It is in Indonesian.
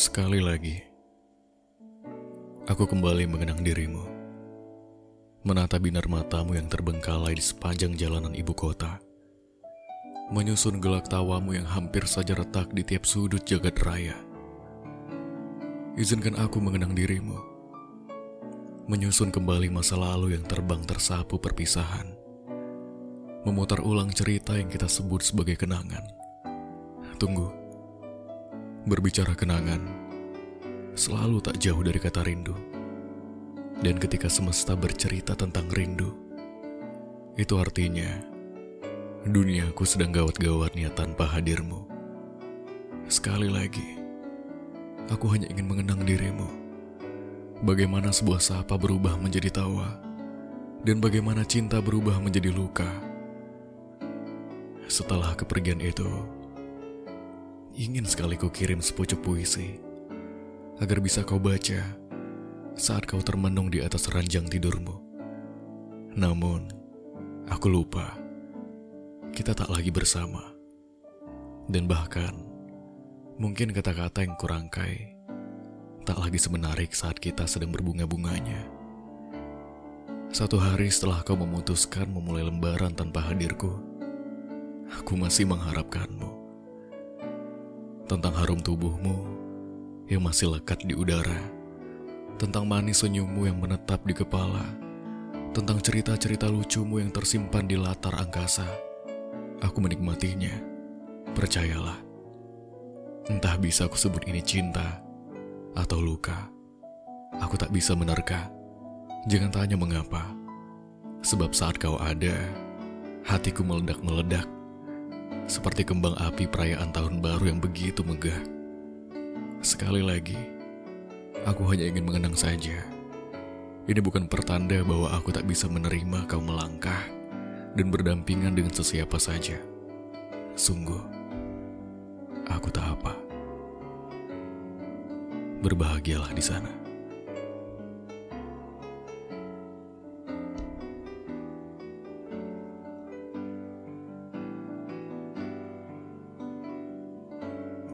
Sekali lagi, aku kembali mengenang dirimu. Menata binar matamu yang terbengkalai di sepanjang jalanan ibu kota. Menyusun gelak tawamu yang hampir saja retak di tiap sudut jagat raya. Izinkan aku mengenang dirimu. Menyusun kembali masa lalu yang terbang tersapu perpisahan. Memutar ulang cerita yang kita sebut sebagai kenangan. Tunggu. Berbicara kenangan, selalu tak jauh dari kata rindu. Dan ketika semesta bercerita tentang rindu, itu artinya duniaku sedang gawat-gawatnya tanpa hadirmu. Sekali lagi, aku hanya ingin mengenang dirimu. Bagaimana sebuah sapa berubah menjadi tawa, dan bagaimana cinta berubah menjadi luka. Setelah kepergian itu, ingin sekali ku kirim sepucuk puisi agar bisa kau baca saat kau termenung di atas ranjang tidurmu. Namun, aku lupa kita tak lagi bersama. Dan bahkan, mungkin kata-kata yang kurangkai tak lagi semenarik saat kita sedang berbunga-bunganya. Satu hari setelah kau memutuskan memulai lembaran tanpa hadirku, aku masih mengharapkanmu. Tentang harum tubuhmu yang masih lekat di udara, tentang manis senyummu yang menetap di kepala, tentang cerita-cerita lucumu yang tersimpan di latar angkasa. Aku menikmatinya, percayalah. Entah bisa aku sebut ini cinta atau luka. Aku tak bisa menerka. Jangan tanya mengapa. Sebab saat kau ada, hatiku meledak-meledak. Seperti kembang api perayaan tahun baru yang begitu megah. Sekali lagi, aku hanya ingin mengenang saja. Ini bukan pertanda bahwa aku tak bisa menerima kau melangkah dan berdampingan dengan sesiapa saja. Sungguh, aku tak apa. Berbahagialah di sana.